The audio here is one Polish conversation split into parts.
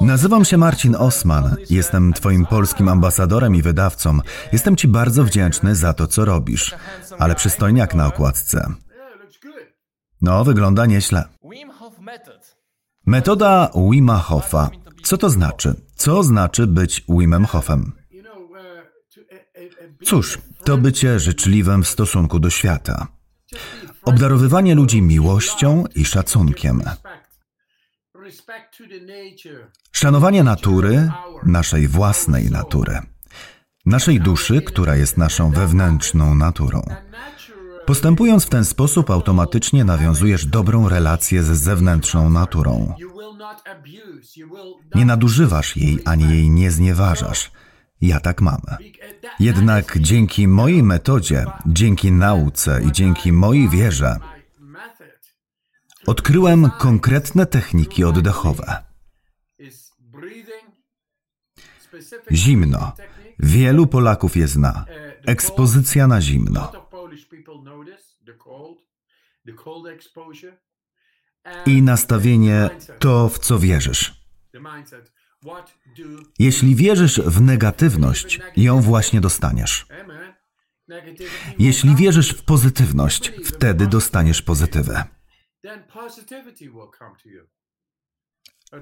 Nazywam się Marcin Osman. Jestem Twoim polskim ambasadorem i wydawcą. Jestem Ci bardzo wdzięczny za to, co robisz. Ale przystojniak na okładce. No, wygląda nieźle. Metoda Wima Hofa. Co to znaczy? Co znaczy być Wimem Hofem? Cóż, to bycie życzliwym w stosunku do świata. Obdarowywanie ludzi miłością i szacunkiem. Szanowanie natury, naszej własnej natury. Naszej duszy, która jest naszą wewnętrzną naturą. Postępując w ten sposób, automatycznie nawiązujesz dobrą relację z zewnętrzną naturą. Nie nadużywasz jej ani jej nie znieważasz. Ja tak mam. Jednak dzięki mojej metodzie, dzięki nauce i dzięki mojej wierze, odkryłem konkretne techniki oddechowe. Zimno. Wielu Polaków je zna. Ekspozycja na zimno. I nastawienie to, w co wierzysz. Jeśli wierzysz w negatywność, ją właśnie dostaniesz. Jeśli wierzysz w pozytywność, wtedy dostaniesz pozytywę.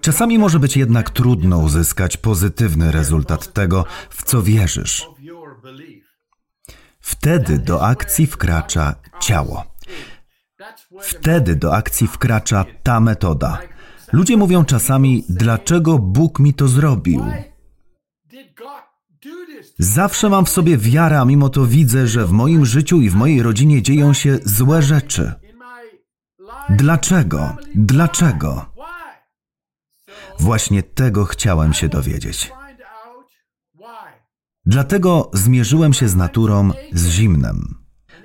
Czasami może być jednak trudno uzyskać pozytywny rezultat tego, w co wierzysz. Wtedy do akcji wkracza ciało. Wtedy do akcji wkracza ta metoda. Ludzie mówią czasami, dlaczego Bóg mi to zrobił? Zawsze mam w sobie wiarę, a mimo to widzę, że w moim życiu i w mojej rodzinie dzieją się złe rzeczy. Dlaczego? Dlaczego? Właśnie tego chciałem się dowiedzieć. Dlatego zmierzyłem się z naturą, z zimnem.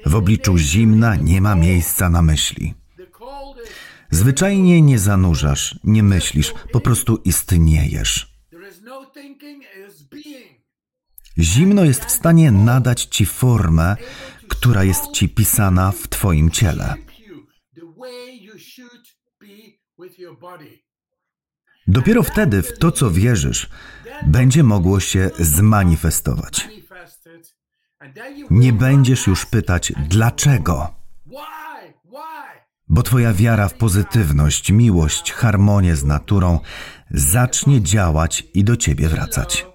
W obliczu zimna nie ma miejsca na myśli. Zwyczajnie nie zanurzasz, nie myślisz, po prostu istniejesz. Zimno jest w stanie nadać ci formę, która jest ci pisana w twoim ciele. Dopiero wtedy w to, co wierzysz, będzie mogło się zmanifestować. Nie będziesz już pytać dlaczego. Bo Twoja wiara w pozytywność, miłość, harmonię z naturą zacznie działać i do Ciebie wracać.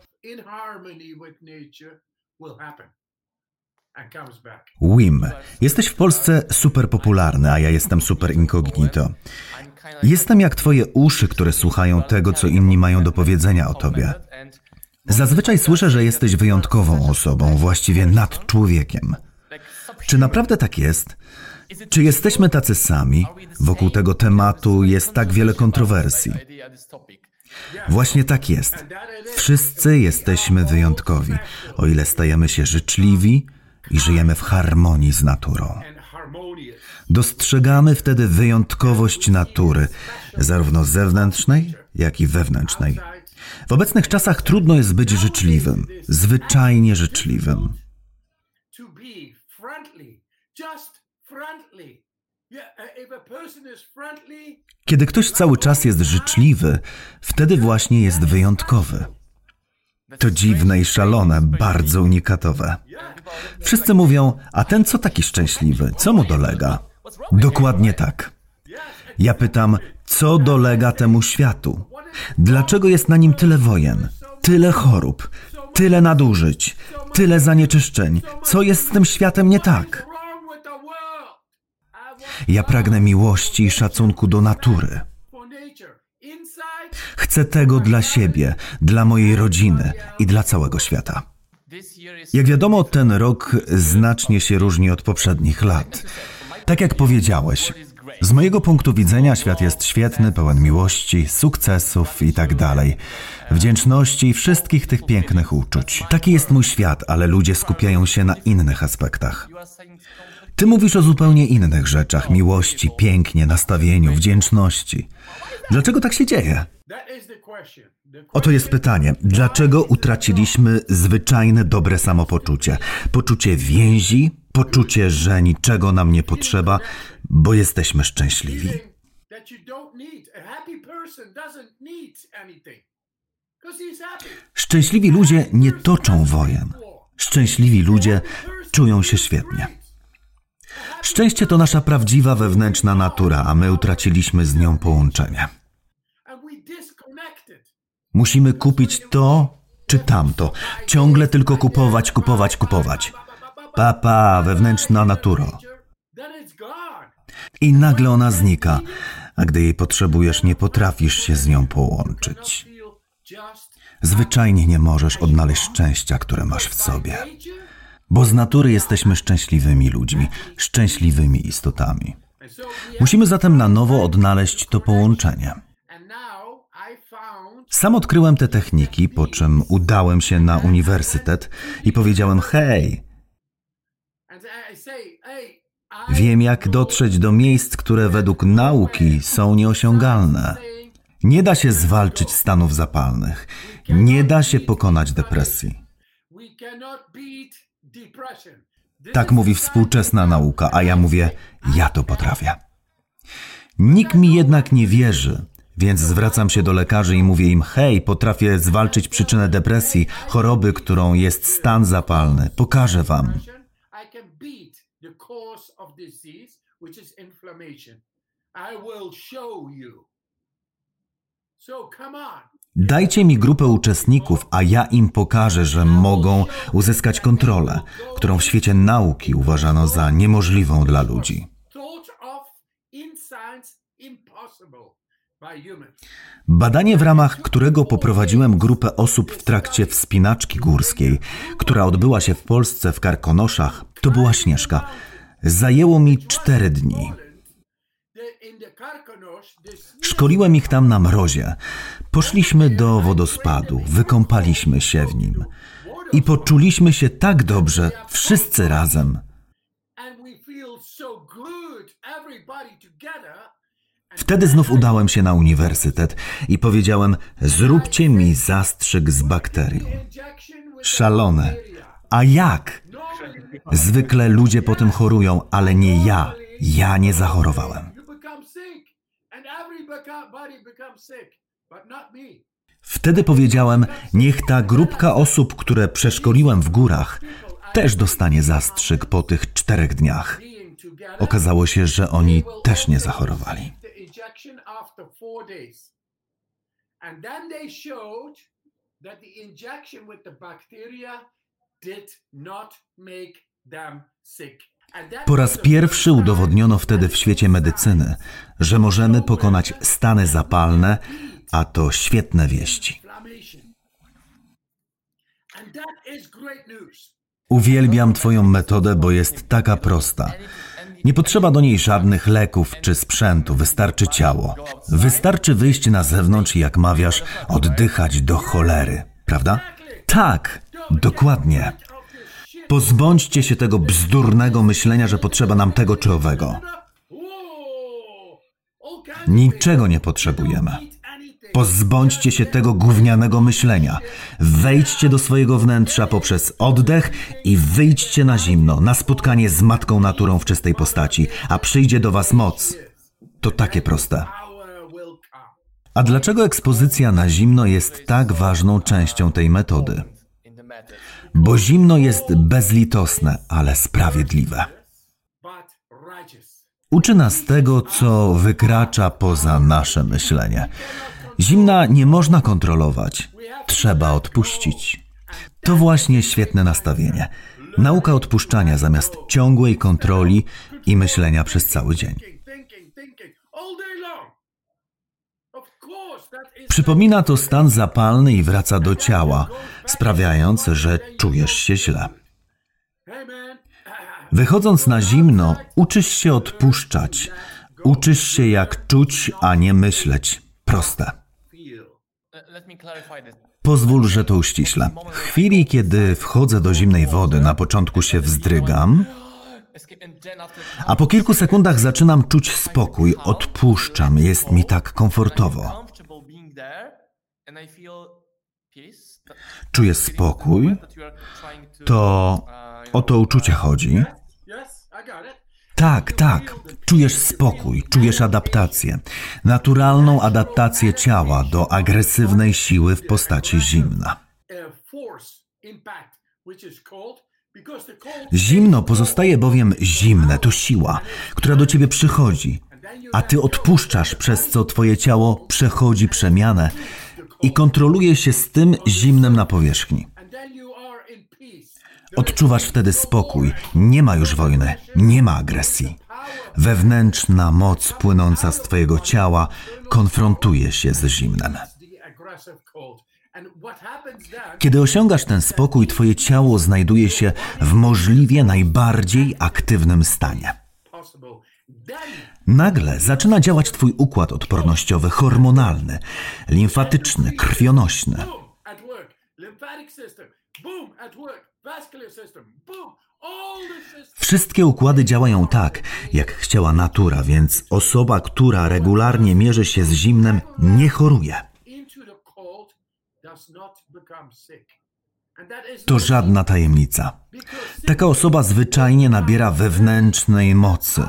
Wim, jesteś w Polsce super popularny, a ja jestem super incognito. Jestem jak Twoje uszy, które słuchają tego, co inni mają do powiedzenia o Tobie. Zazwyczaj słyszę, że jesteś wyjątkową osobą, właściwie nad człowiekiem. Czy naprawdę tak jest? Czy jesteśmy tacy sami? Wokół tego tematu jest tak wiele kontrowersji. Właśnie tak jest. Wszyscy jesteśmy wyjątkowi, o ile stajemy się życzliwi i żyjemy w harmonii z naturą. Dostrzegamy wtedy wyjątkowość natury, zarówno zewnętrznej, jak i wewnętrznej. W obecnych czasach trudno jest być życzliwym, zwyczajnie życzliwym. Kiedy ktoś cały czas jest życzliwy, wtedy właśnie jest wyjątkowy. To dziwne i szalone, bardzo unikatowe. Wszyscy mówią, a ten co taki szczęśliwy, co mu dolega? Dokładnie tak. Ja pytam, co dolega temu światu? Dlaczego jest na nim tyle wojen, tyle chorób, tyle nadużyć, tyle zanieczyszczeń? Co jest z tym światem nie tak? Ja pragnę miłości i szacunku do natury. Chcę tego dla siebie, dla mojej rodziny i dla całego świata. Jak wiadomo, ten rok znacznie się różni od poprzednich lat. Tak jak powiedziałeś, z mojego punktu widzenia świat jest świetny, pełen miłości, sukcesów i tak. Wdzięczności i wszystkich tych pięknych uczuć. Taki jest mój świat, ale ludzie skupiają się na innych aspektach. Ty mówisz o zupełnie innych rzeczach: miłości, pięknie, nastawieniu, wdzięczności. Dlaczego tak się dzieje? Oto jest pytanie. Dlaczego utraciliśmy zwyczajne dobre samopoczucie? Poczucie więzi, poczucie, że niczego nam nie potrzeba, bo jesteśmy szczęśliwi. Szczęśliwi ludzie nie toczą wojen. Szczęśliwi ludzie czują się świetnie. Szczęście to nasza prawdziwa wewnętrzna natura, a my utraciliśmy z nią połączenie. Musimy kupić to czy tamto. Ciągle tylko kupować, kupować, kupować. Papa, wewnętrzna natura. I nagle ona znika, a gdy jej potrzebujesz, nie potrafisz się z nią połączyć. Zwyczajnie nie możesz odnaleźć szczęścia, które masz w sobie. Bo z natury jesteśmy szczęśliwymi ludźmi, szczęśliwymi istotami. Musimy zatem na nowo odnaleźć to połączenie. Sam odkryłem te techniki, po czym udałem się na uniwersytet i powiedziałem: Hej, wiem jak dotrzeć do miejsc, które według nauki są nieosiągalne. Nie da się zwalczyć stanów zapalnych, nie da się pokonać depresji. Tak mówi współczesna nauka, a ja mówię: Ja to potrafię. Nikt mi jednak nie wierzy, więc zwracam się do lekarzy i mówię im: Hej, potrafię zwalczyć przyczynę depresji, choroby, którą jest stan zapalny. Pokażę wam. Dajcie mi grupę uczestników, a ja im pokażę, że mogą uzyskać kontrolę, którą w świecie nauki uważano za niemożliwą dla ludzi. Badanie, w ramach którego poprowadziłem grupę osób w trakcie wspinaczki górskiej, która odbyła się w Polsce w Karkonoszach, to była Śnieżka. Zajęło mi cztery dni. Szkoliłem ich tam na mrozie. Poszliśmy do wodospadu, wykąpaliśmy się w nim i poczuliśmy się tak dobrze, wszyscy razem. Wtedy znów udałem się na uniwersytet i powiedziałem: Zróbcie mi zastrzyk z bakterią. Szalone. A jak? Zwykle ludzie po tym chorują, ale nie ja. Ja nie zachorowałem. Wtedy powiedziałem: Niech ta grupka osób, które przeszkoliłem w górach, też dostanie zastrzyk po tych czterech dniach. Okazało się, że oni też nie zachorowali. Po raz pierwszy udowodniono wtedy w świecie medycyny, że możemy pokonać stany zapalne, a to świetne wieści. Uwielbiam Twoją metodę, bo jest taka prosta. Nie potrzeba do niej żadnych leków czy sprzętu, wystarczy ciało. Wystarczy wyjść na zewnątrz i, jak mawiasz, oddychać do cholery, prawda? Tak, dokładnie. Pozbądźcie się tego bzdurnego myślenia, że potrzeba nam tego czy owego. Niczego nie potrzebujemy. Pozbądźcie się tego gównianego myślenia. Wejdźcie do swojego wnętrza poprzez oddech i wyjdźcie na zimno, na spotkanie z Matką Naturą w czystej postaci, a przyjdzie do Was moc. To takie proste. A dlaczego ekspozycja na zimno jest tak ważną częścią tej metody? Bo zimno jest bezlitosne, ale sprawiedliwe. Uczy nas tego, co wykracza poza nasze myślenie. Zimna nie można kontrolować, trzeba odpuścić. To właśnie świetne nastawienie. Nauka odpuszczania zamiast ciągłej kontroli i myślenia przez cały dzień. Przypomina to stan zapalny i wraca do ciała, sprawiając, że czujesz się źle. Wychodząc na zimno, uczysz się odpuszczać. Uczysz się jak czuć, a nie myśleć. Proste. Pozwól, że to uściślę. W chwili, kiedy wchodzę do zimnej wody, na początku się wzdrygam, a po kilku sekundach zaczynam czuć spokój, odpuszczam, jest mi tak komfortowo. Czuję spokój, to o to uczucie chodzi. Tak, tak. Czujesz spokój, czujesz adaptację. Naturalną adaptację ciała do agresywnej siły w postaci zimna. Zimno pozostaje bowiem zimne, to siła, która do ciebie przychodzi, a ty odpuszczasz, przez co twoje ciało przechodzi przemianę i kontroluje się z tym zimnem na powierzchni. Odczuwasz wtedy spokój, nie ma już wojny, nie ma agresji. Wewnętrzna moc płynąca z Twojego ciała konfrontuje się z zimnem. Kiedy osiągasz ten spokój, Twoje ciało znajduje się w możliwie najbardziej aktywnym stanie. Nagle zaczyna działać Twój układ odpornościowy, hormonalny, limfatyczny, krwionośny. Wszystkie układy działają tak, jak chciała natura, więc osoba, która regularnie mierzy się z zimnem, nie choruje. To żadna tajemnica. Taka osoba zwyczajnie nabiera wewnętrznej mocy.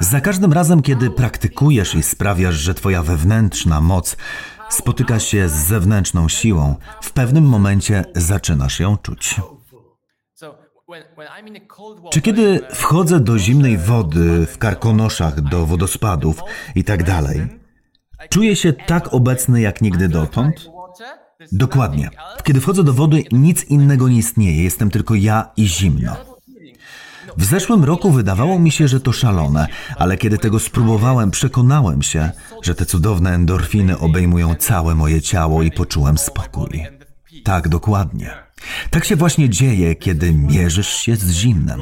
Za każdym razem, kiedy praktykujesz i sprawiasz, że Twoja wewnętrzna moc spotyka się z zewnętrzną siłą, w pewnym momencie zaczynasz ją czuć. Czy kiedy wchodzę do zimnej wody, w karkonoszach, do wodospadów i tak dalej, czuję się tak obecny jak nigdy dotąd? Dokładnie. Kiedy wchodzę do wody, nic innego nie istnieje, jestem tylko ja i zimno. W zeszłym roku wydawało mi się, że to szalone, ale kiedy tego spróbowałem, przekonałem się, że te cudowne endorfiny obejmują całe moje ciało i poczułem spokój. Tak, dokładnie. Tak się właśnie dzieje, kiedy mierzysz się z zimnem.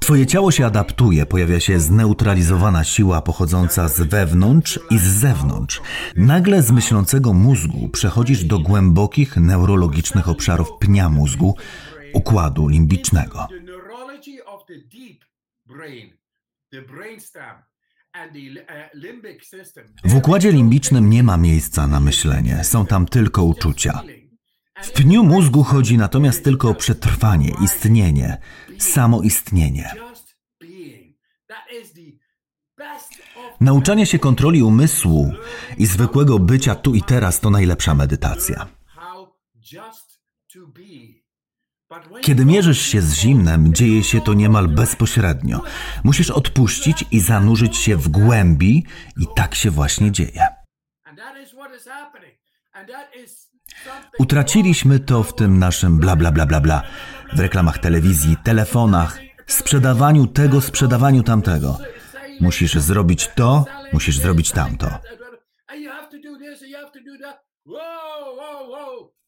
Twoje ciało się adaptuje, pojawia się zneutralizowana siła pochodząca z wewnątrz i z zewnątrz. Nagle z myślącego mózgu przechodzisz do głębokich neurologicznych obszarów pnia mózgu, układu limbicznego. W układzie limbicznym nie ma miejsca na myślenie, są tam tylko uczucia. W pniu mózgu chodzi natomiast tylko o przetrwanie, istnienie, samoistnienie. Nauczanie się kontroli umysłu i zwykłego bycia tu i teraz to najlepsza medytacja. Kiedy mierzysz się z zimnem, dzieje się to niemal bezpośrednio. Musisz odpuścić i zanurzyć się w głębi, i tak się właśnie dzieje. Utraciliśmy to w tym naszym bla bla bla bla bla, w reklamach telewizji, telefonach, sprzedawaniu tego, sprzedawaniu tamtego. Musisz zrobić to, musisz zrobić tamto.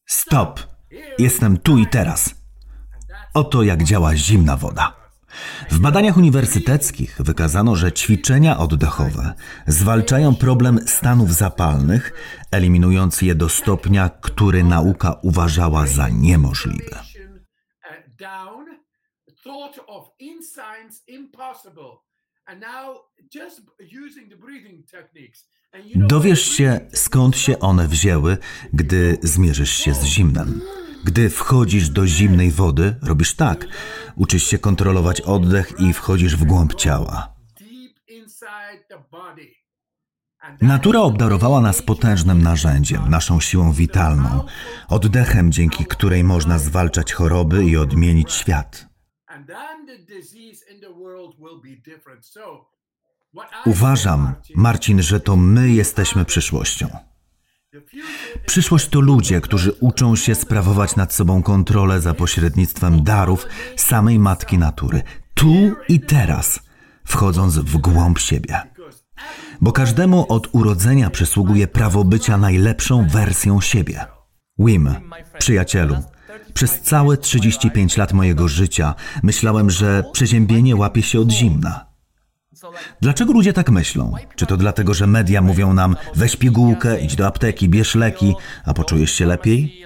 Stop! Jestem tu i teraz. Oto jak działa zimna woda. W badaniach uniwersyteckich wykazano, że ćwiczenia oddechowe zwalczają problem stanów zapalnych, eliminując je do stopnia, który nauka uważała za niemożliwy. Dowiesz się, skąd się one wzięły, gdy zmierzysz się z zimnem. Gdy wchodzisz do zimnej wody, robisz tak. Uczysz się kontrolować oddech i wchodzisz w głąb ciała. Natura obdarowała nas potężnym narzędziem, naszą siłą witalną, oddechem, dzięki której można zwalczać choroby i odmienić świat. Uważam, Marcin, że to my jesteśmy przyszłością. Przyszłość to ludzie, którzy uczą się sprawować nad sobą kontrolę za pośrednictwem darów samej matki natury, tu i teraz, wchodząc w głąb siebie. Bo każdemu od urodzenia przysługuje prawo bycia najlepszą wersją siebie. Wim, przyjacielu, przez całe 35 lat mojego życia myślałem, że przeziębienie łapie się od zimna. Dlaczego ludzie tak myślą? Czy to dlatego, że media mówią nam weź pigułkę, idź do apteki, bierz leki, a poczujesz się lepiej?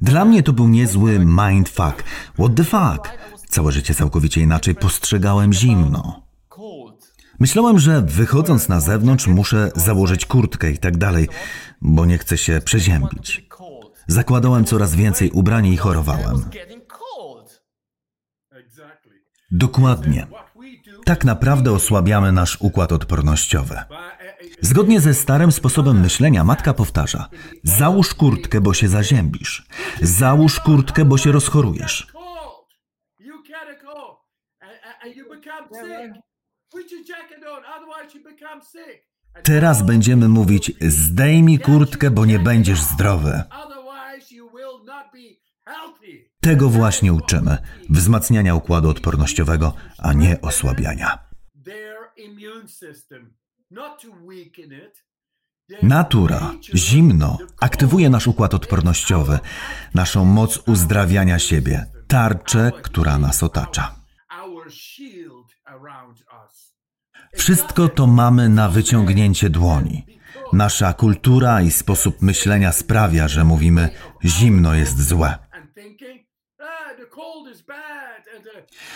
Dla mnie to był niezły mindfuck. What the fuck? Całe życie całkowicie inaczej postrzegałem zimno. Myślałem, że wychodząc na zewnątrz muszę założyć kurtkę i tak dalej, bo nie chcę się przeziębić. Zakładałem coraz więcej ubrań i chorowałem. Dokładnie. Tak naprawdę osłabiamy nasz układ odpornościowy. Zgodnie ze starym sposobem myślenia, matka powtarza: Załóż kurtkę, bo się zaziębisz. Załóż kurtkę, bo się rozchorujesz. Teraz będziemy mówić: Zdejmij kurtkę, bo nie będziesz zdrowy. Tego właśnie uczymy wzmacniania układu odpornościowego, a nie osłabiania. Natura, zimno, aktywuje nasz układ odpornościowy, naszą moc uzdrawiania siebie, tarczę, która nas otacza. Wszystko to mamy na wyciągnięcie dłoni. Nasza kultura i sposób myślenia sprawia, że mówimy zimno jest złe.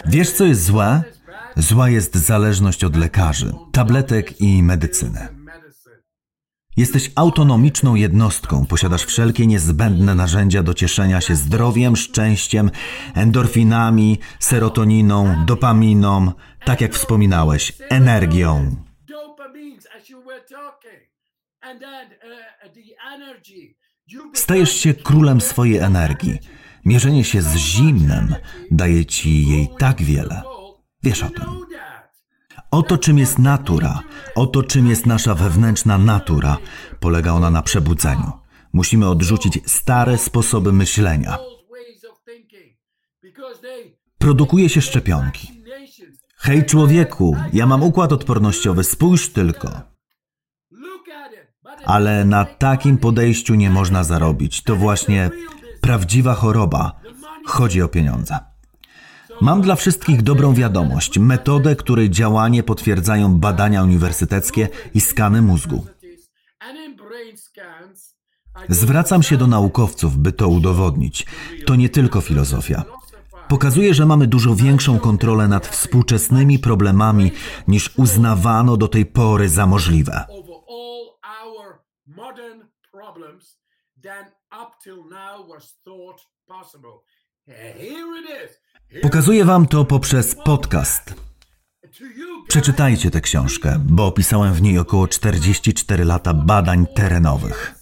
Wiesz, co jest złe? Zła jest zależność od lekarzy, tabletek i medycyny. Jesteś autonomiczną jednostką, posiadasz wszelkie niezbędne narzędzia do cieszenia się zdrowiem, szczęściem, endorfinami, serotoniną, dopaminą, tak jak wspominałeś, energią. Stajesz się królem swojej energii. Mierzenie się z zimnem daje ci jej tak wiele. Wiesz o tym. Oto czym jest natura, oto czym jest nasza wewnętrzna natura. Polega ona na przebudzeniu. Musimy odrzucić stare sposoby myślenia. Produkuje się szczepionki. Hej człowieku, ja mam układ odpornościowy, spójrz tylko. Ale na takim podejściu nie można zarobić. To właśnie prawdziwa choroba. Chodzi o pieniądze. Mam dla wszystkich dobrą wiadomość, metodę, której działanie potwierdzają badania uniwersyteckie i skany mózgu. Zwracam się do naukowców, by to udowodnić. To nie tylko filozofia. Pokazuje, że mamy dużo większą kontrolę nad współczesnymi problemami niż uznawano do tej pory za możliwe. Pokazuję Wam to poprzez podcast. Przeczytajcie tę książkę, bo opisałem w niej około 44 lata badań terenowych.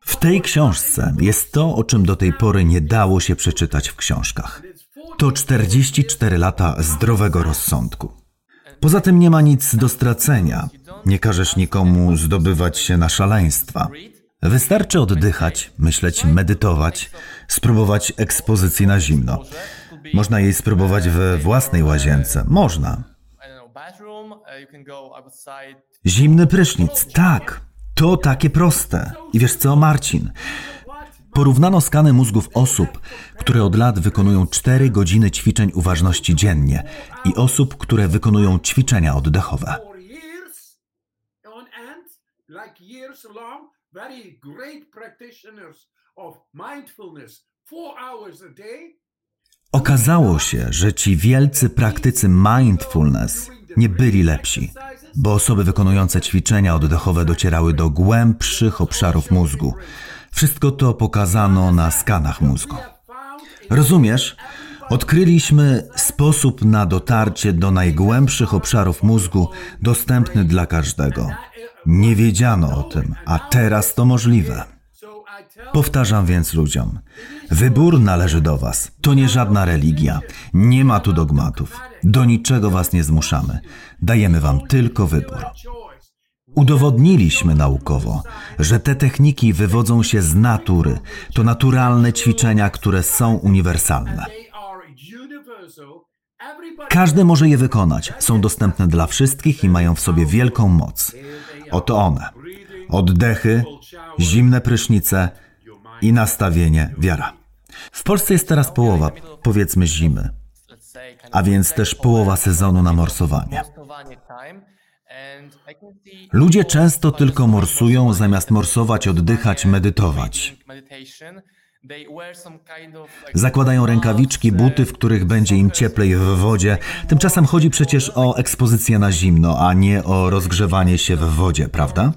W tej książce jest to, o czym do tej pory nie dało się przeczytać w książkach. To 44 lata zdrowego rozsądku. Poza tym nie ma nic do stracenia. Nie każesz nikomu zdobywać się na szaleństwa. Wystarczy oddychać, myśleć, medytować, spróbować ekspozycji na zimno. Można jej spróbować we własnej łazience. Można. Zimny prysznic, tak. To takie proste. I wiesz co, Marcin? Porównano skany mózgów osób, które od lat wykonują 4 godziny ćwiczeń uważności dziennie i osób, które wykonują ćwiczenia oddechowe very great practitioners of mindfulness four hours a day. Okazało się, że ci wielcy praktycy mindfulness nie byli lepsi, bo osoby wykonujące ćwiczenia oddechowe docierały do głębszych obszarów mózgu. Wszystko to pokazano na skanach mózgu. Rozumiesz? Odkryliśmy sposób na dotarcie do najgłębszych obszarów mózgu dostępny dla każdego. Nie wiedziano o tym, a teraz to możliwe. Powtarzam więc ludziom: wybór należy do Was. To nie żadna religia. Nie ma tu dogmatów. Do niczego Was nie zmuszamy. Dajemy Wam tylko wybór. Udowodniliśmy naukowo, że te techniki wywodzą się z natury. To naturalne ćwiczenia, które są uniwersalne. Każdy może je wykonać. Są dostępne dla wszystkich i mają w sobie wielką moc. Oto one. Oddechy, zimne prysznice i nastawienie wiara. W Polsce jest teraz połowa, powiedzmy zimy, a więc też połowa sezonu na morsowanie. Ludzie często tylko morsują, zamiast morsować, oddychać, medytować. Zakładają rękawiczki, buty, w których będzie im cieplej w wodzie. Tymczasem chodzi przecież o ekspozycję na zimno, a nie o rozgrzewanie się w wodzie, prawda?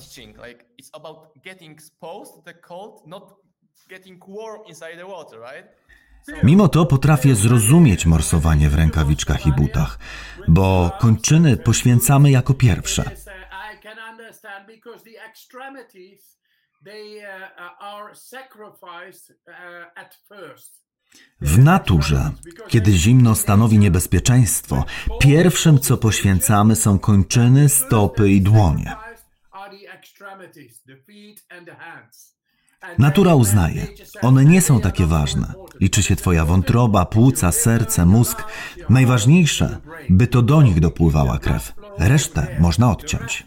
Mimo to potrafię zrozumieć morsowanie w rękawiczkach i butach, bo kończyny poświęcamy jako pierwsze. W naturze, kiedy zimno stanowi niebezpieczeństwo, pierwszym co poświęcamy są kończyny, stopy i dłonie. Natura uznaje, one nie są takie ważne. Liczy się Twoja wątroba, płuca, serce, mózg. Najważniejsze, by to do nich dopływała krew. Resztę można odciąć.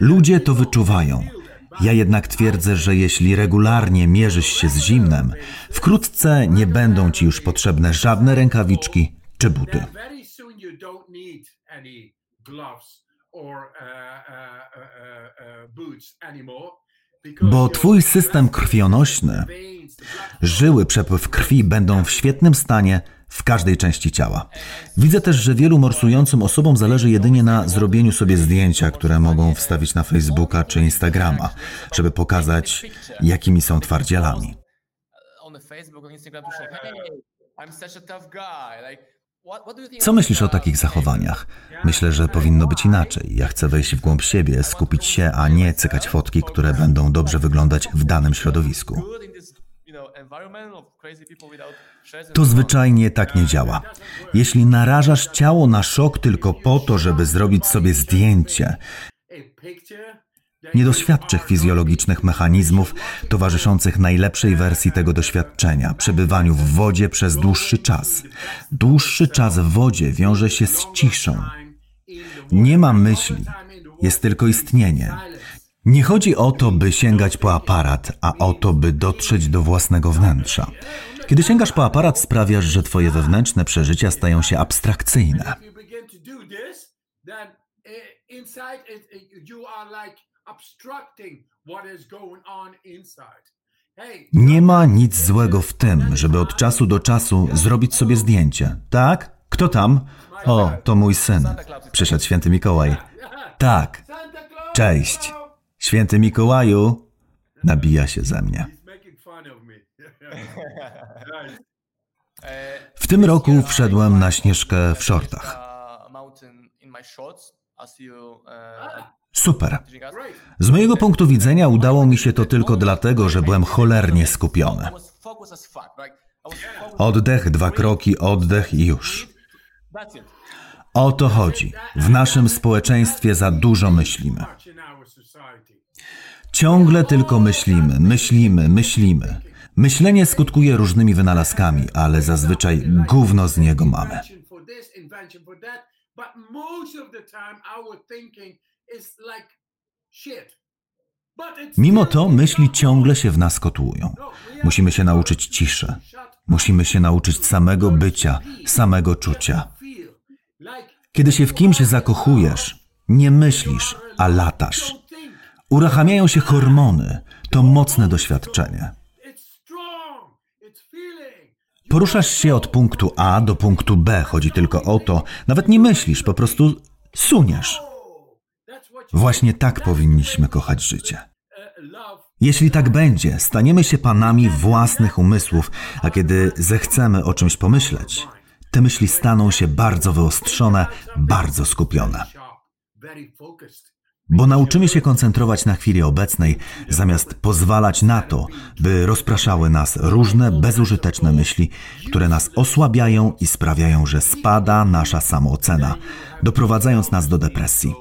Ludzie to wyczuwają. Ja jednak twierdzę, że jeśli regularnie mierzysz się z zimnem, wkrótce nie będą ci już potrzebne żadne rękawiczki czy buty. Bo twój system krwionośny, żyły, przepływ krwi będą w świetnym stanie w każdej części ciała. Widzę też, że wielu morsującym osobom zależy jedynie na zrobieniu sobie zdjęcia, które mogą wstawić na Facebooka czy Instagrama, żeby pokazać, jakimi są twardzielami. Co myślisz o takich zachowaniach? Myślę, że powinno być inaczej. Ja chcę wejść w głąb siebie, skupić się, a nie cykać fotki, które będą dobrze wyglądać w danym środowisku. To zwyczajnie tak nie działa. Jeśli narażasz ciało na szok tylko po to, żeby zrobić sobie zdjęcie, nie doświadczysz fizjologicznych mechanizmów towarzyszących najlepszej wersji tego doświadczenia przebywaniu w wodzie przez dłuższy czas. Dłuższy czas w wodzie wiąże się z ciszą. Nie ma myśli, jest tylko istnienie. Nie chodzi o to, by sięgać po aparat, a o to, by dotrzeć do własnego wnętrza. Kiedy sięgasz po aparat, sprawiasz, że twoje wewnętrzne przeżycia stają się abstrakcyjne. Nie ma nic złego w tym, żeby od czasu do czasu zrobić sobie zdjęcie. Tak? Kto tam? O, to mój syn. Przyszedł święty Mikołaj. Tak. Cześć. Święty Mikołaju nabija się ze mnie. W tym roku wszedłem na śnieżkę w shortach. Super. Z mojego punktu widzenia udało mi się to tylko dlatego, że byłem cholernie skupiony. Oddech, dwa kroki, oddech i już. O to chodzi. W naszym społeczeństwie za dużo myślimy. Ciągle tylko myślimy, myślimy, myślimy. Myślenie skutkuje różnymi wynalazkami, ale zazwyczaj gówno z niego mamy. Mimo to myśli ciągle się w nas kotłują. Musimy się nauczyć ciszy. Musimy się nauczyć samego bycia, samego czucia. Kiedy się w kimś zakochujesz, nie myślisz, a latasz. Uruchamiają się hormony. To mocne doświadczenie. Poruszasz się od punktu A do punktu B. Chodzi tylko o to, nawet nie myślisz, po prostu suniesz. Właśnie tak powinniśmy kochać życie. Jeśli tak będzie, staniemy się panami własnych umysłów, a kiedy zechcemy o czymś pomyśleć, te myśli staną się bardzo wyostrzone, bardzo skupione. Bo nauczymy się koncentrować na chwili obecnej, zamiast pozwalać na to, by rozpraszały nas różne bezużyteczne myśli, które nas osłabiają i sprawiają, że spada nasza samoocena, doprowadzając nas do depresji.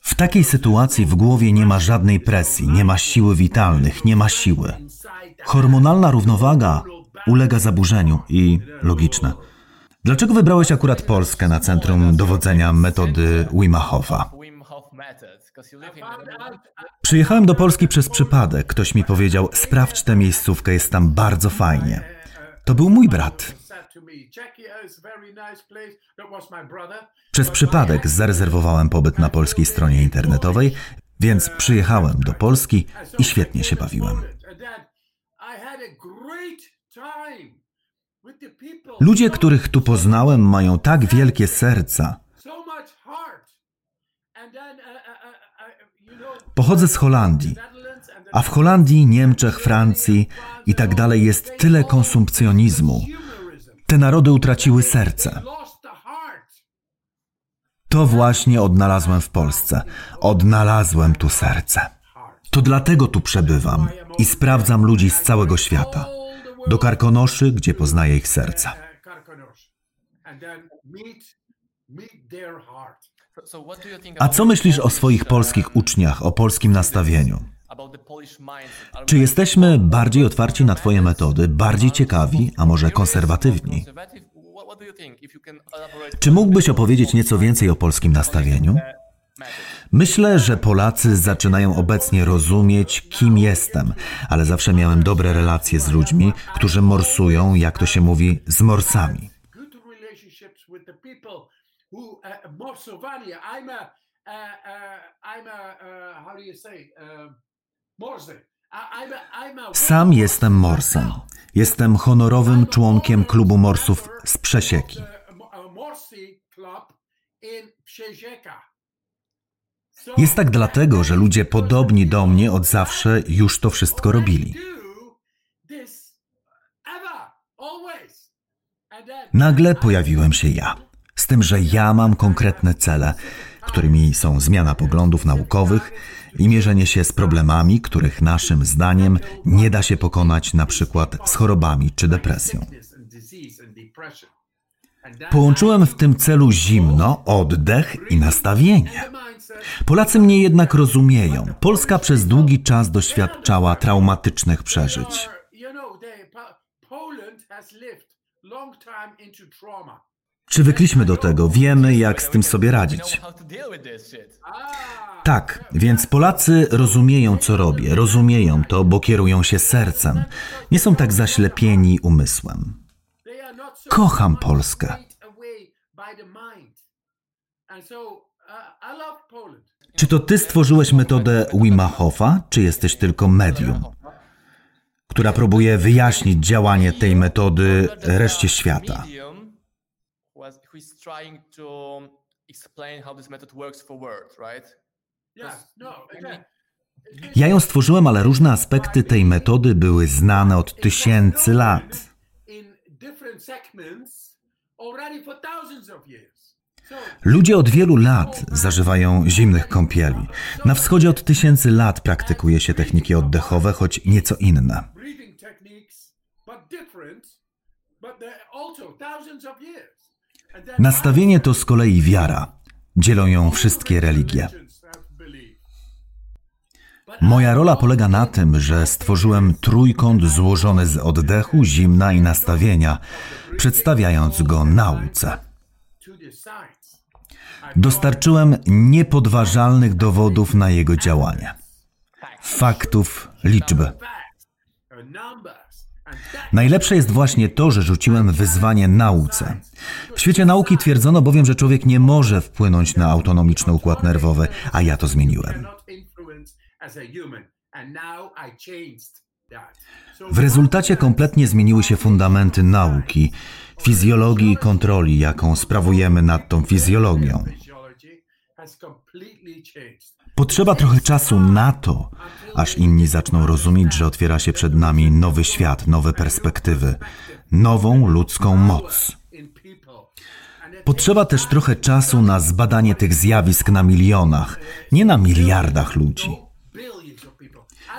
W takiej sytuacji w głowie nie ma żadnej presji, nie ma siły witalnych, nie ma siły. Hormonalna równowaga ulega zaburzeniu i logiczne. Dlaczego wybrałeś akurat Polskę na centrum dowodzenia metody Wima Hofa? Przyjechałem do Polski przez przypadek. Ktoś mi powiedział: Sprawdź tę miejscówkę, jest tam bardzo fajnie. To był mój brat. Przez przypadek zarezerwowałem pobyt na polskiej stronie internetowej, więc przyjechałem do Polski i świetnie się bawiłem. Ludzie, których tu poznałem, mają tak wielkie serca. Pochodzę z Holandii, a w Holandii, Niemczech, Francji i tak dalej jest tyle konsumpcjonizmu. Te narody utraciły serce. To właśnie odnalazłem w Polsce. Odnalazłem tu serce. To dlatego tu przebywam i sprawdzam ludzi z całego świata. Do Karkonoszy, gdzie poznaję ich serca. A co myślisz o swoich polskich uczniach, o polskim nastawieniu? Czy jesteśmy bardziej otwarci na Twoje metody, bardziej ciekawi, a może konserwatywni? Czy mógłbyś opowiedzieć nieco więcej o polskim nastawieniu? Myślę, że Polacy zaczynają obecnie rozumieć, kim jestem, ale zawsze miałem dobre relacje z ludźmi, którzy morsują, jak to się mówi, z morsami. Sam jestem morsem. Jestem honorowym członkiem klubu morsów z Przesieki. Jest tak dlatego, że ludzie podobni do mnie od zawsze już to wszystko robili. Nagle pojawiłem się ja, z tym, że ja mam konkretne cele, którymi są zmiana poglądów naukowych i mierzenie się z problemami, których naszym zdaniem nie da się pokonać na przykład z chorobami czy depresją. Połączyłem w tym celu zimno, oddech i nastawienie. Polacy mnie jednak rozumieją. Polska przez długi czas doświadczała traumatycznych przeżyć. Przywykliśmy do tego, wiemy jak z tym sobie radzić. Tak, więc Polacy rozumieją, co robię, rozumieją to, bo kierują się sercem. Nie są tak zaślepieni umysłem. Kocham Polskę. Czy to ty stworzyłeś metodę Wima Hofa, czy jesteś tylko medium, która próbuje wyjaśnić działanie tej metody reszcie świata? Ja ją stworzyłem, ale różne aspekty tej metody były znane od tysięcy lat. Ludzie od wielu lat zażywają zimnych kąpieli. Na wschodzie od tysięcy lat praktykuje się techniki oddechowe, choć nieco inne. Nastawienie to z kolei wiara. Dzielą ją wszystkie religie. Moja rola polega na tym, że stworzyłem trójkąt złożony z oddechu, zimna i nastawienia, przedstawiając go nauce. Dostarczyłem niepodważalnych dowodów na jego działanie. Faktów, liczby. Najlepsze jest właśnie to, że rzuciłem wyzwanie nauce. W świecie nauki twierdzono bowiem, że człowiek nie może wpłynąć na autonomiczny układ nerwowy, a ja to zmieniłem. W rezultacie kompletnie zmieniły się fundamenty nauki, fizjologii i kontroli, jaką sprawujemy nad tą fizjologią. Potrzeba trochę czasu na to, aż inni zaczną rozumieć, że otwiera się przed nami nowy świat, nowe perspektywy, nową ludzką moc. Potrzeba też trochę czasu na zbadanie tych zjawisk na milionach, nie na miliardach ludzi.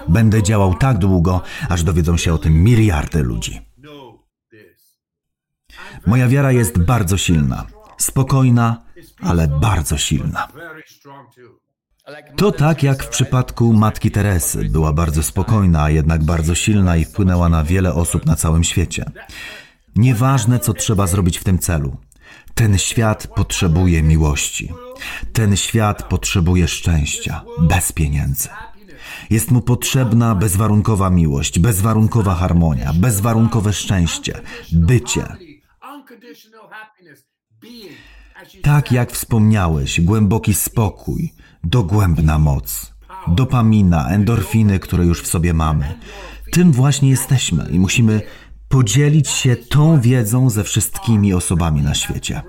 Będę działał tak długo, aż dowiedzą się o tym miliardy ludzi. Moja wiara jest bardzo silna, spokojna, ale bardzo silna. To tak jak w przypadku matki Teresy. Była bardzo spokojna, a jednak bardzo silna i wpłynęła na wiele osób na całym świecie. Nieważne, co trzeba zrobić w tym celu. Ten świat potrzebuje miłości. Ten świat potrzebuje szczęścia, bez pieniędzy. Jest mu potrzebna bezwarunkowa miłość, bezwarunkowa harmonia, bezwarunkowe szczęście, bycie. Tak jak wspomniałeś, głęboki spokój, dogłębna moc, dopamina, endorfiny, które już w sobie mamy. Tym właśnie jesteśmy i musimy podzielić się tą wiedzą ze wszystkimi osobami na świecie.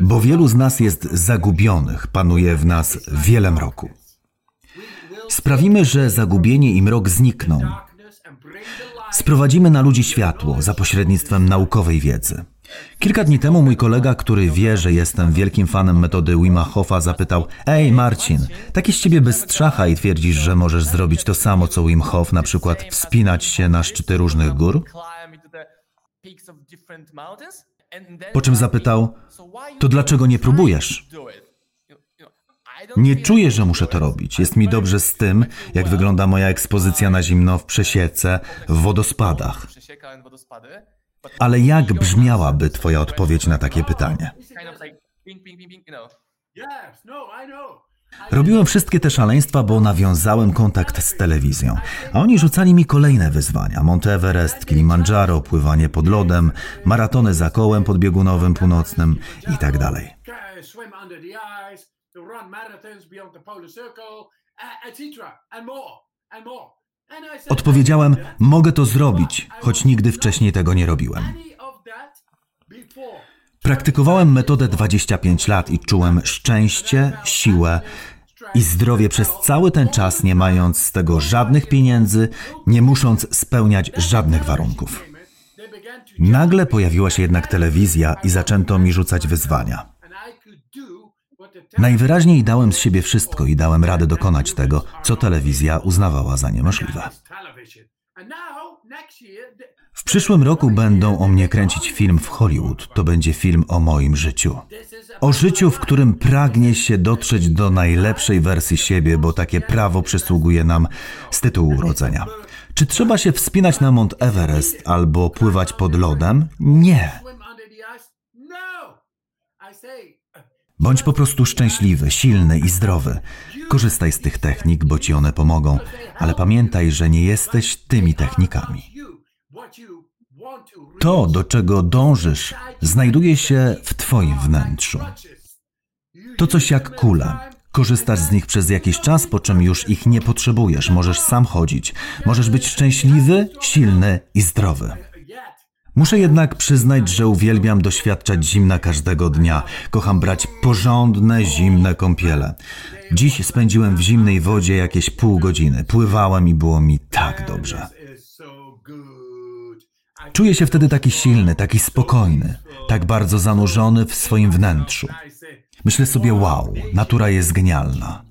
Bo wielu z nas jest zagubionych, panuje w nas wiele mroku. Sprawimy, że zagubienie i mrok znikną. Sprowadzimy na ludzi światło za pośrednictwem naukowej wiedzy. Kilka dni temu mój kolega, który wie, że jestem wielkim fanem metody Wima Hofa, zapytał: Ej, Marcin, taki z ciebie strzacha i twierdzisz, że możesz zrobić to samo co Wim Hof, na przykład wspinać się na szczyty różnych gór? Po czym zapytał: To dlaczego nie próbujesz? Nie czuję, że muszę to robić. Jest mi dobrze z tym, jak wygląda moja ekspozycja na zimno w przesiece, w wodospadach. Ale jak brzmiałaby Twoja odpowiedź na takie pytanie? Robiłem wszystkie te szaleństwa, bo nawiązałem kontakt z telewizją, a oni rzucali mi kolejne wyzwania: Monte Everest, Kilimandżaro, pływanie pod lodem, maratony za kołem podbiegunowym północnym i tak dalej. Odpowiedziałem: Mogę to zrobić, choć nigdy wcześniej tego nie robiłem. Praktykowałem metodę 25 lat i czułem szczęście, siłę i zdrowie przez cały ten czas, nie mając z tego żadnych pieniędzy, nie musząc spełniać żadnych warunków. Nagle pojawiła się jednak telewizja i zaczęto mi rzucać wyzwania. Najwyraźniej dałem z siebie wszystko i dałem radę dokonać tego, co telewizja uznawała za niemożliwe. W przyszłym roku będą o mnie kręcić film w Hollywood. To będzie film o moim życiu. O życiu, w którym pragnie się dotrzeć do najlepszej wersji siebie, bo takie prawo przysługuje nam z tytułu urodzenia. Czy trzeba się wspinać na Mount Everest albo pływać pod lodem? Nie. Bądź po prostu szczęśliwy, silny i zdrowy. Korzystaj z tych technik, bo ci one pomogą, ale pamiętaj, że nie jesteś tymi technikami. To, do czego dążysz, znajduje się w Twoim wnętrzu. To coś jak kula. Korzystasz z nich przez jakiś czas, po czym już ich nie potrzebujesz. Możesz sam chodzić. Możesz być szczęśliwy, silny i zdrowy. Muszę jednak przyznać, że uwielbiam doświadczać zimna każdego dnia. Kocham brać porządne, zimne kąpiele. Dziś spędziłem w zimnej wodzie jakieś pół godziny. Pływałem i było mi tak dobrze. Czuję się wtedy taki silny, taki spokojny, tak bardzo zanurzony w swoim wnętrzu. Myślę sobie, wow, natura jest genialna.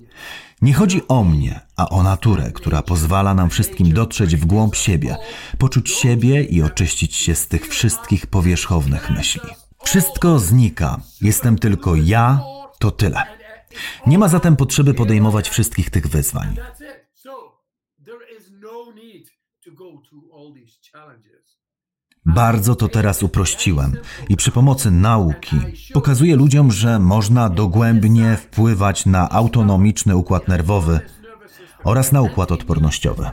Nie chodzi o mnie, a o naturę, która pozwala nam wszystkim dotrzeć w głąb siebie, poczuć siebie i oczyścić się z tych wszystkich powierzchownych myśli. Wszystko znika. Jestem tylko ja, to tyle. Nie ma zatem potrzeby podejmować wszystkich tych wyzwań. Bardzo to teraz uprościłem i przy pomocy nauki pokazuję ludziom, że można dogłębnie wpływać na autonomiczny układ nerwowy oraz na układ odpornościowy.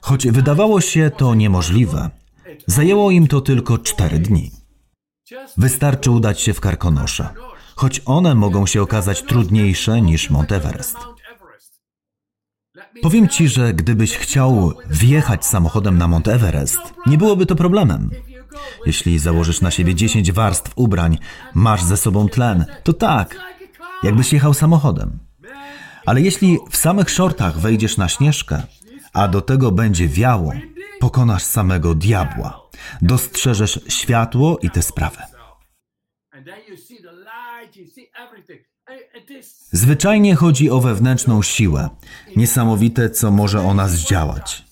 Choć wydawało się to niemożliwe, zajęło im to tylko cztery dni. Wystarczy udać się w karkonosze, choć one mogą się okazać trudniejsze niż Monteverest. Powiem ci, że gdybyś chciał wjechać samochodem na Mount Everest, nie byłoby to problemem. Jeśli założysz na siebie 10 warstw ubrań, masz ze sobą tlen, to tak, jakbyś jechał samochodem. Ale jeśli w samych shortach wejdziesz na śnieżkę, a do tego będzie wiało, pokonasz samego diabła. Dostrzeżesz światło i te sprawy. Zwyczajnie chodzi o wewnętrzną siłę, niesamowite, co może ona zdziałać.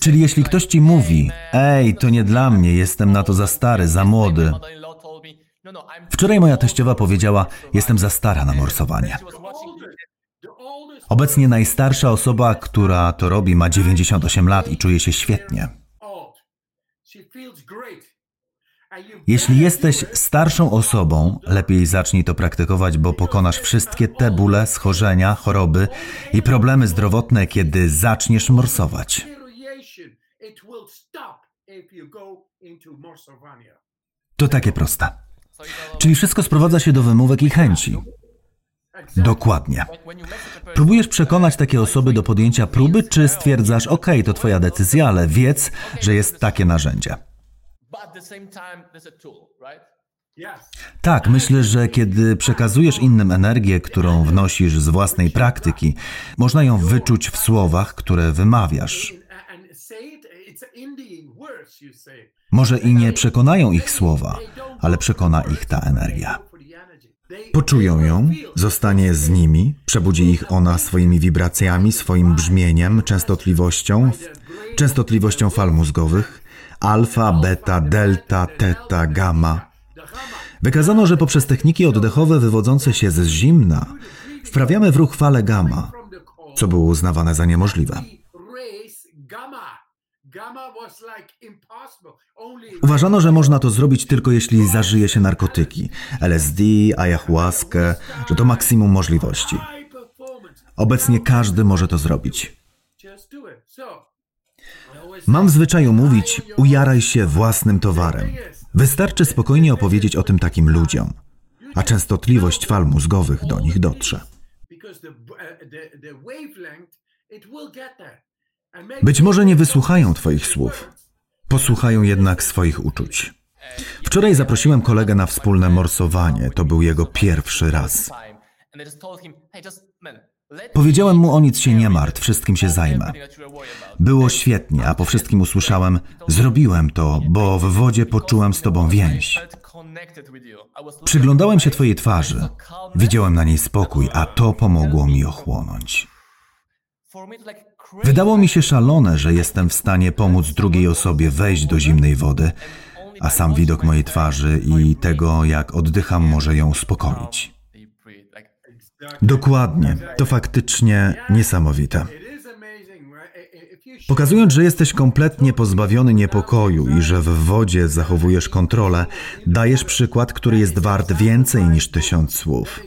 Czyli jeśli ktoś ci mówi, ej, to nie dla mnie, jestem na to za stary, za młody. Wczoraj moja teściowa powiedziała, jestem za stara na morsowanie. Obecnie najstarsza osoba, która to robi, ma 98 lat i czuje się świetnie. Jeśli jesteś starszą osobą, lepiej zacznij to praktykować, bo pokonasz wszystkie te bóle, schorzenia, choroby i problemy zdrowotne, kiedy zaczniesz morsować. To takie proste. Czyli wszystko sprowadza się do wymówek i chęci. Dokładnie. Próbujesz przekonać takie osoby do podjęcia próby, czy stwierdzasz, ok, to twoja decyzja, ale wiedz, że jest takie narzędzie? Tak, myślę, że kiedy przekazujesz innym energię, którą wnosisz z własnej praktyki, można ją wyczuć w słowach, które wymawiasz. Może i nie przekonają ich słowa, ale przekona ich ta energia. Poczują ją, zostanie z nimi, przebudzi ich ona swoimi wibracjami, swoim brzmieniem, częstotliwością, częstotliwością fal mózgowych, alfa, beta, delta, teta, gamma. Wykazano, że poprzez techniki oddechowe wywodzące się z zimna wprawiamy w ruch fale gamma, co było uznawane za niemożliwe. Uważano, że można to zrobić tylko jeśli zażyje się narkotyki, LSD, ayahuaskę, że to maksimum możliwości. Obecnie każdy może to zrobić. Mam w zwyczaju mówić, ujaraj się własnym towarem. Wystarczy spokojnie opowiedzieć o tym takim ludziom, a częstotliwość fal mózgowych do nich dotrze. Być może nie wysłuchają Twoich słów, posłuchają jednak swoich uczuć. Wczoraj zaprosiłem kolegę na wspólne morsowanie. To był jego pierwszy raz. Powiedziałem mu o nic się nie martw, wszystkim się zajmę. Było świetnie, a po wszystkim usłyszałem: Zrobiłem to, bo w wodzie poczułem z tobą więź. Przyglądałem się twojej twarzy, widziałem na niej spokój, a to pomogło mi ochłonąć. Wydało mi się szalone, że jestem w stanie pomóc drugiej osobie wejść do zimnej wody, a sam widok mojej twarzy i tego, jak oddycham, może ją uspokoić. Dokładnie, to faktycznie niesamowite. Pokazując, że jesteś kompletnie pozbawiony niepokoju i że w wodzie zachowujesz kontrolę, dajesz przykład, który jest wart więcej niż tysiąc słów.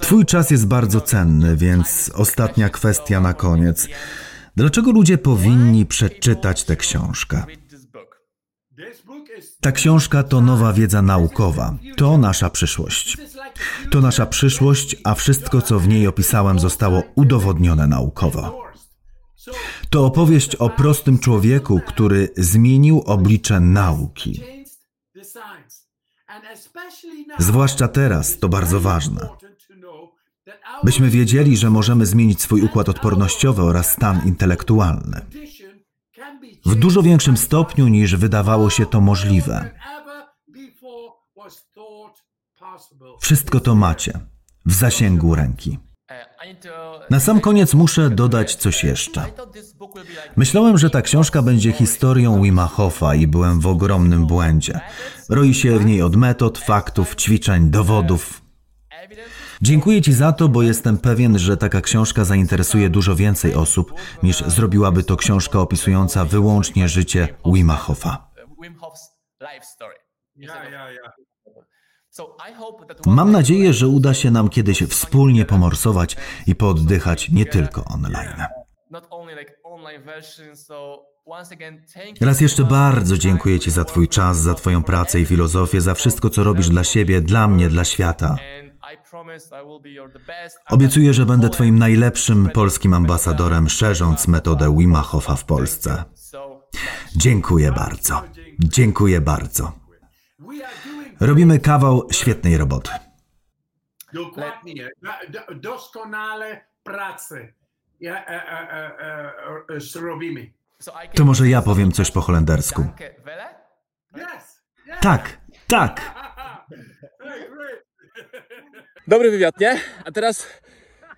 Twój czas jest bardzo cenny, więc ostatnia kwestia na koniec. Dlaczego ludzie powinni przeczytać tę książkę? Ta książka to nowa wiedza naukowa. To nasza przyszłość. To nasza przyszłość, a wszystko, co w niej opisałem, zostało udowodnione naukowo. To opowieść o prostym człowieku, który zmienił oblicze nauki. Zwłaszcza teraz to bardzo ważne. Byśmy wiedzieli, że możemy zmienić swój układ odpornościowy oraz stan intelektualny. W dużo większym stopniu niż wydawało się to możliwe. Wszystko to macie w zasięgu ręki. Na sam koniec muszę dodać coś jeszcze. Myślałem, że ta książka będzie historią Wima Hofa i byłem w ogromnym błędzie. Roi się w niej od metod, faktów, ćwiczeń, dowodów. Dziękuję Ci za to, bo jestem pewien, że taka książka zainteresuje dużo więcej osób, niż zrobiłaby to książka opisująca wyłącznie życie Wima Hofa. Mam nadzieję, że uda się nam kiedyś wspólnie pomorsować i pooddychać nie tylko online. Raz jeszcze bardzo dziękuję Ci za Twój czas, za Twoją pracę i filozofię, za wszystko, co robisz dla siebie, dla mnie, dla świata. Obiecuję, że będę Twoim najlepszym polskim ambasadorem, szerząc metodę Wima Hofa w Polsce. Dziękuję bardzo. Dziękuję bardzo. Robimy kawał świetnej roboty. Dokładnie. Doskonale pracę ja, e, e, e, robimy. To może ja powiem coś po holendersku. Tak, tak. Dobry wywiad, nie? A teraz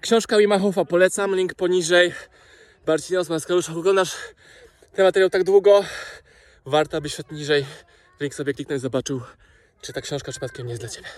książka Wima Hofa polecam, link poniżej. Marcin Osman z Kalusza. Oglądasz ten materiał tak długo, warto, abyś szedł niżej, link sobie kliknąć, zobaczył, czy ta książka przypadkiem nie jest dla Ciebie.